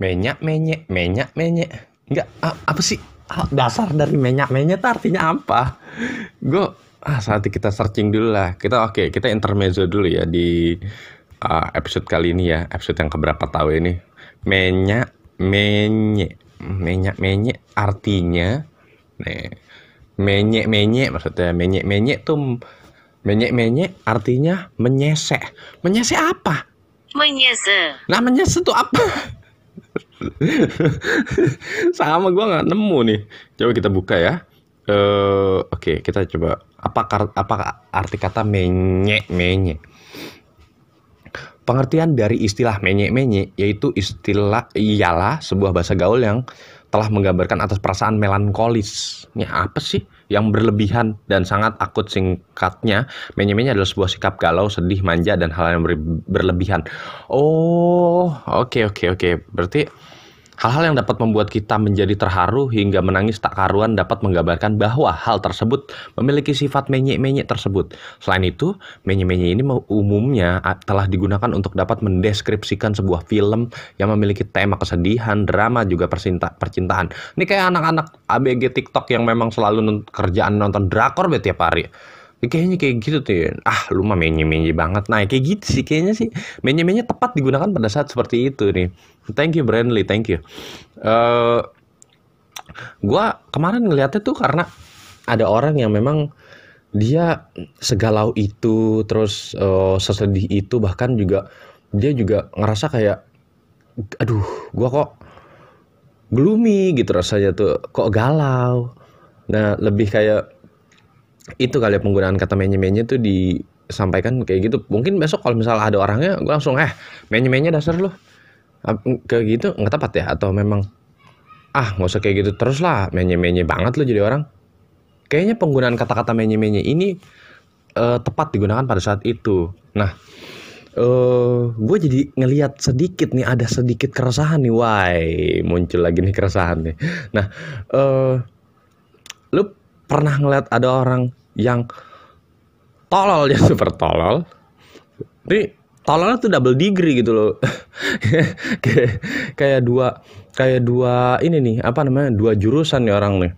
Menyak menyek, menyak menyek. Enggak, a- apa sih? Ah, Dasar dari menyak menyek itu artinya apa? Gue ah saat kita searching dulu lah. Kita oke, kita intermezzo dulu ya di ah, episode kali ini ya, episode yang keberapa tahu ini. Menyak menyek, menyak menyek artinya nih menyek menyek maksudnya menyek menyek tuh menyek menyek artinya menyesek. Menyesek apa? Menyese. Nah menyesek tuh apa? Sama gua nggak nemu nih. Coba kita buka ya. Eh, oke, kita coba apa apa arti kata menyek menyek. Pengertian dari istilah menyek menyek yaitu istilah ialah sebuah bahasa gaul yang telah menggambarkan atas perasaan melankolis. Ini apa sih? Yang berlebihan dan sangat akut singkatnya. Menyek adalah sebuah sikap galau, sedih, manja dan hal yang ber- berlebihan. Oh, oke oke oke. Berarti Hal-hal yang dapat membuat kita menjadi terharu hingga menangis tak karuan dapat menggambarkan bahwa hal tersebut memiliki sifat menyek-menyek tersebut. Selain itu, menyek-menyek ini umumnya telah digunakan untuk dapat mendeskripsikan sebuah film yang memiliki tema kesedihan, drama, juga percinta percintaan. Ini kayak anak-anak ABG TikTok yang memang selalu kerjaan nonton drakor tiap hari. Ya, Kayaknya kayak gitu tuh ya. Ah lu mah menye-menye banget. Nah kayak gitu sih kayaknya sih Menye-menye tepat digunakan pada saat seperti itu nih. Thank you Brandly Thank you. Eh Gua kemarin ngeliatnya tuh karena Ada orang yang memang Dia segalau itu Terus eh, sesedih itu Bahkan juga Dia juga ngerasa kayak Aduh gua kok Gloomy gitu rasanya tuh. Kok galau. Nah lebih kayak itu kali ya penggunaan kata menye-menye tuh disampaikan kayak gitu. Mungkin besok kalau misalnya ada orangnya, gue langsung eh menye-menye dasar. Ap- Kayak gitu nggak tepat ya? Atau memang ah nggak usah kayak gitu terus lah menye-menye banget lu jadi orang. Kayaknya penggunaan kata-kata menye-menye ini eh, tepat digunakan pada saat itu. Nah, eh gue jadi ngelihat sedikit nih ada sedikit keresahan nih, why muncul lagi nih keresahan nih. Nah, eh lu pernah ngeliat ada orang yang tolol ya super tolol. Ini tololnya tuh double degree gitu loh. Kayak kayak dua kayak dua ini nih apa namanya dua jurusan nih orang nih.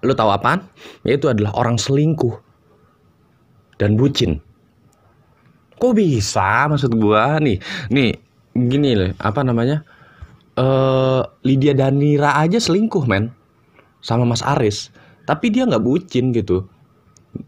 Lu tahu apaan? Yaitu adalah orang selingkuh dan bucin. Kok bisa maksud gua nih? Nih gini loh apa namanya? Eh Lydia Danira aja selingkuh men sama Mas Aris tapi dia nggak bucin gitu.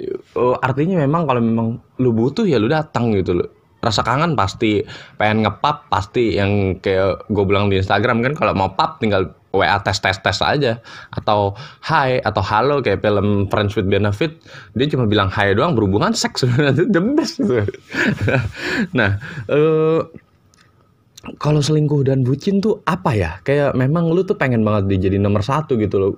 Eh, artinya memang kalau memang lu butuh ya lu datang gitu loh. Rasa kangen pasti. Pengen ngepap pasti. Yang kayak gue bilang di Instagram kan kalau mau pap tinggal WA tes tes tes aja. Atau hai atau halo kayak film Friends with Benefit. Dia cuma bilang hai doang berhubungan seks. Sebenarnya the best gitu. nah eh kalau selingkuh dan bucin tuh apa ya? Kayak memang lu tuh pengen banget dia jadi nomor satu gitu loh.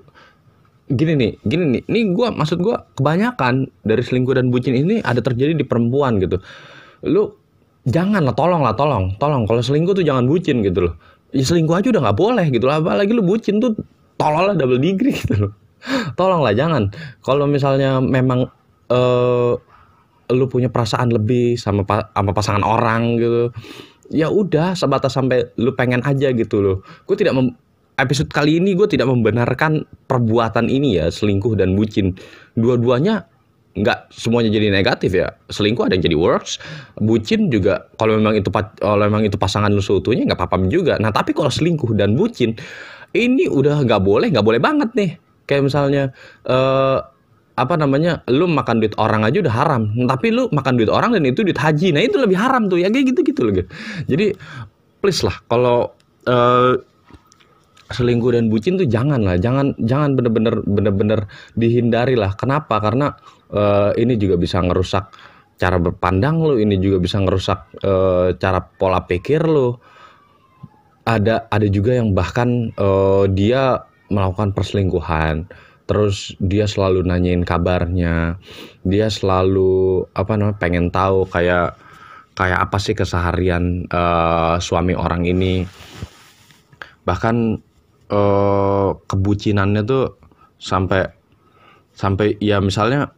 Gini nih, gini nih. Ini gua maksud gua kebanyakan dari selingkuh dan bucin ini ada terjadi di perempuan gitu. Lu jangan lah, tolong lah, tolong, tolong. Kalau selingkuh tuh jangan bucin gitu loh. Ya selingkuh aja udah nggak boleh gitu loh. Apalagi lu bucin tuh tolol lah double degree gitu loh. Tolong lah, jangan. Kalau misalnya memang eh lu punya perasaan lebih sama sama pasangan orang gitu ya udah sebatas sampai lu pengen aja gitu loh gue tidak mem- episode kali ini gue tidak membenarkan perbuatan ini ya selingkuh dan bucin. Dua-duanya nggak semuanya jadi negatif ya. Selingkuh ada yang jadi works bucin juga kalau memang itu kalau memang itu pasangan lu seutuhnya nggak apa-apa juga. Nah tapi kalau selingkuh dan bucin ini udah nggak boleh nggak boleh banget nih. Kayak misalnya eh apa namanya lu makan duit orang aja udah haram tapi lu makan duit orang dan itu duit haji. Nah itu lebih haram tuh ya kayak gitu gitu loh gitu. jadi please lah kalau eh, selingkuh dan bucin tuh jangan lah jangan jangan bener-bener bener-bener dihindari lah kenapa? Karena eh, ini juga bisa ngerusak cara berpandang lu ini juga bisa ngerusak eh, cara pola pikir lu. Ada ada juga yang bahkan eh, dia melakukan perselingkuhan terus dia selalu nanyain kabarnya dia selalu apa namanya pengen tahu kayak kayak apa sih keseharian eh, suami orang ini. Bahkan eh, kebucinannya tuh sampai sampai ya misalnya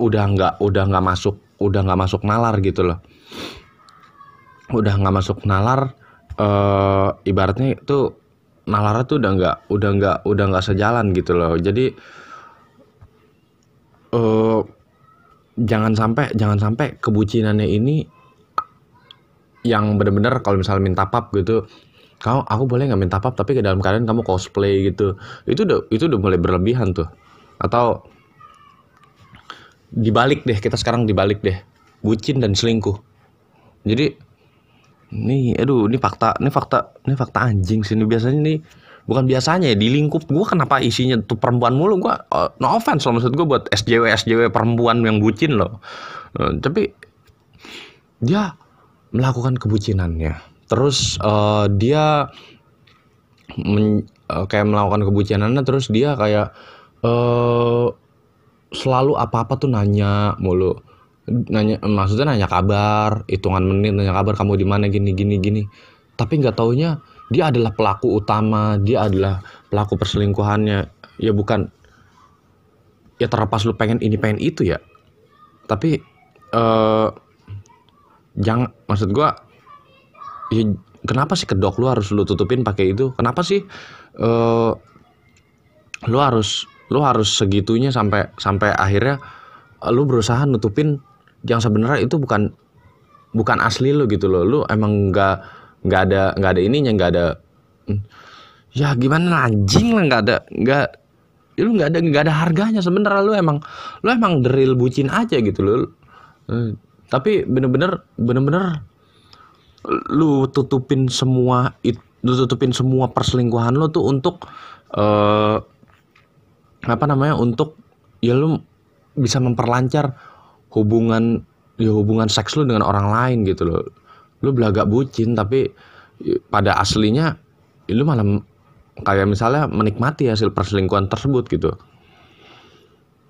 udah nggak udah nggak masuk udah nggak masuk nalar gitu loh. Udah nggak masuk nalar eh ibaratnya itu nalarnya tuh udah nggak udah nggak udah nggak sejalan gitu loh. Jadi eh jangan sampai jangan sampai kebucinannya ini yang bener-bener kalau misalnya minta pap gitu kamu aku boleh nggak minta pap tapi ke dalam keadaan kamu cosplay gitu. Itu udah itu udah mulai berlebihan tuh. Atau dibalik deh kita sekarang dibalik deh. Bucin dan selingkuh. Jadi ini aduh ini fakta ini fakta ini fakta anjing sih. Ini biasanya nih bukan biasanya ya di lingkup gua kenapa isinya tuh perempuan mulu? Gua eh, no offense loh maksud gua buat SJW SJW perempuan yang bucin loh. Eh, tapi dia melakukan kebucinannya terus eh, dia men- eh, kayak melakukan kebucinannya terus dia kayak eh selalu apa-apa tuh nanya mulu. Nanya maksudnya nanya kabar hitungan menit nanya kabar kamu di mana? Gini gini gini. Tapi nggak taunya dia adalah pelaku utama dia adalah pelaku perselingkuhannya. Ya bukan ya terlepas lu pengen ini pengen itu ya. Tapi eh jangan maksud gua ya kenapa sih kedok lu harus lu tutupin pakai itu? Kenapa sih eh lu harus lu harus segitunya sampai sampai akhirnya eh, lu berusaha nutupin yang sebenarnya itu bukan bukan asli lu gitu loh. Lu emang nggak nggak ada nggak ada ininya nggak ada Hmm. ya gimana anjing lah nggak ada nggak ya lu nggak ada nggak ada harganya sebenarnya. Lu emang lu emang deril bucin aja gitu loh. Eh, tapi bener-bener bener-bener lu tutupin semua it- lu tutupin semua perselingkuhan lu tuh untuk eh apa namanya untuk ya lu bisa memperlancar hubungan ya hubungan seks lu dengan orang lain gitu loh. Lu belagak bucin tapi pada aslinya ya lu malah kayak misalnya menikmati hasil perselingkuhan tersebut gitu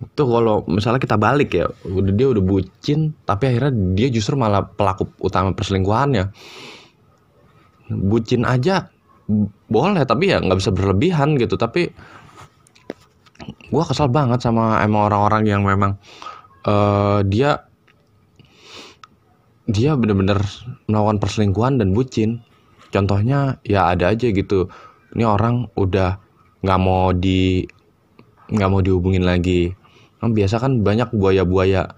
itu kalau misalnya kita balik ya udah dia udah bucin tapi akhirnya dia justru malah pelaku utama perselingkuhannya. Bucin aja boleh tapi ya nggak bisa berlebihan gitu. Tapi gua kesal banget sama emang orang-orang yang memang eh dia dia bener-bener melakukan perselingkuhan dan bucin. Contohnya ya ada aja gitu. Ini orang udah nggak mau di nggak mau dihubungin lagi kan biasa kan banyak buaya-buaya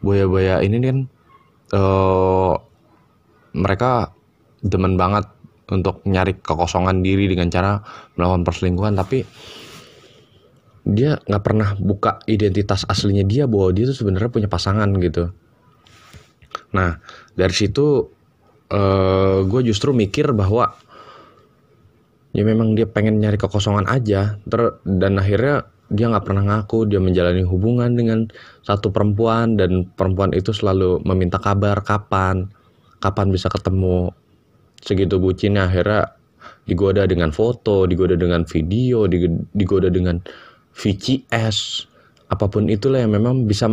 buaya-buaya ini kan eh mereka demen banget untuk nyari kekosongan diri dengan cara melakukan perselingkuhan tapi dia nggak pernah buka identitas aslinya dia bahwa dia tuh sebenarnya punya pasangan gitu. Nah dari situ eh gue justru mikir bahwa ya memang dia pengen nyari kekosongan aja ter dan akhirnya dia nggak pernah ngaku dia menjalani hubungan dengan satu perempuan dan perempuan itu selalu meminta kabar kapan kapan bisa ketemu. Segitu bucinnya akhirnya digoda dengan foto digoda dengan video dig- digoda dengan VCS apa pun itulah yang memang bisa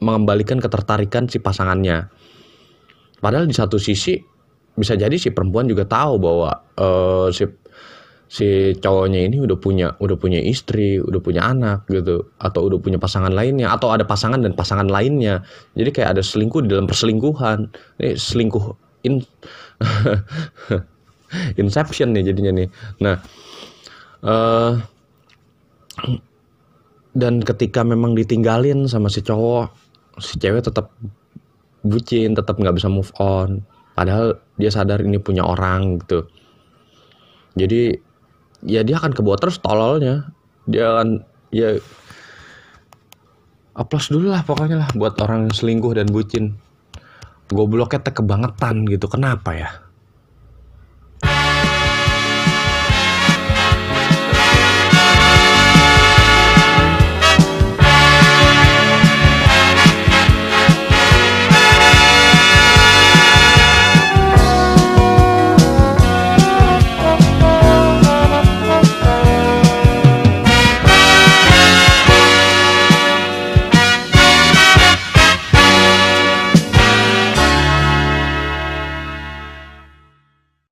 mengembalikan ketertarikan si pasangannya. Padahal di satu sisi bisa jadi si perempuan juga tahu bahwa eh, si si cowoknya ini udah punya udah punya istri udah punya anak gitu atau udah punya pasangan lainnya atau ada pasangan dan pasangan lainnya. Jadi kayak ada selingkuh di dalam perselingkuhan. Ini selingkuh in inception nih jadinya nih. Nah eh dan ketika memang ditinggalin sama si cowok si cewek tetap bucin tetap nggak bisa move on. Padahal dia sadar ini punya orang gitu. Jadi ya dia akan kebawa terus tololnya. Dia akan ya aplaus dulu lah pokoknya lah buat orang selingkuh dan bucin. Gobloknya kebangetan gitu. Kenapa ya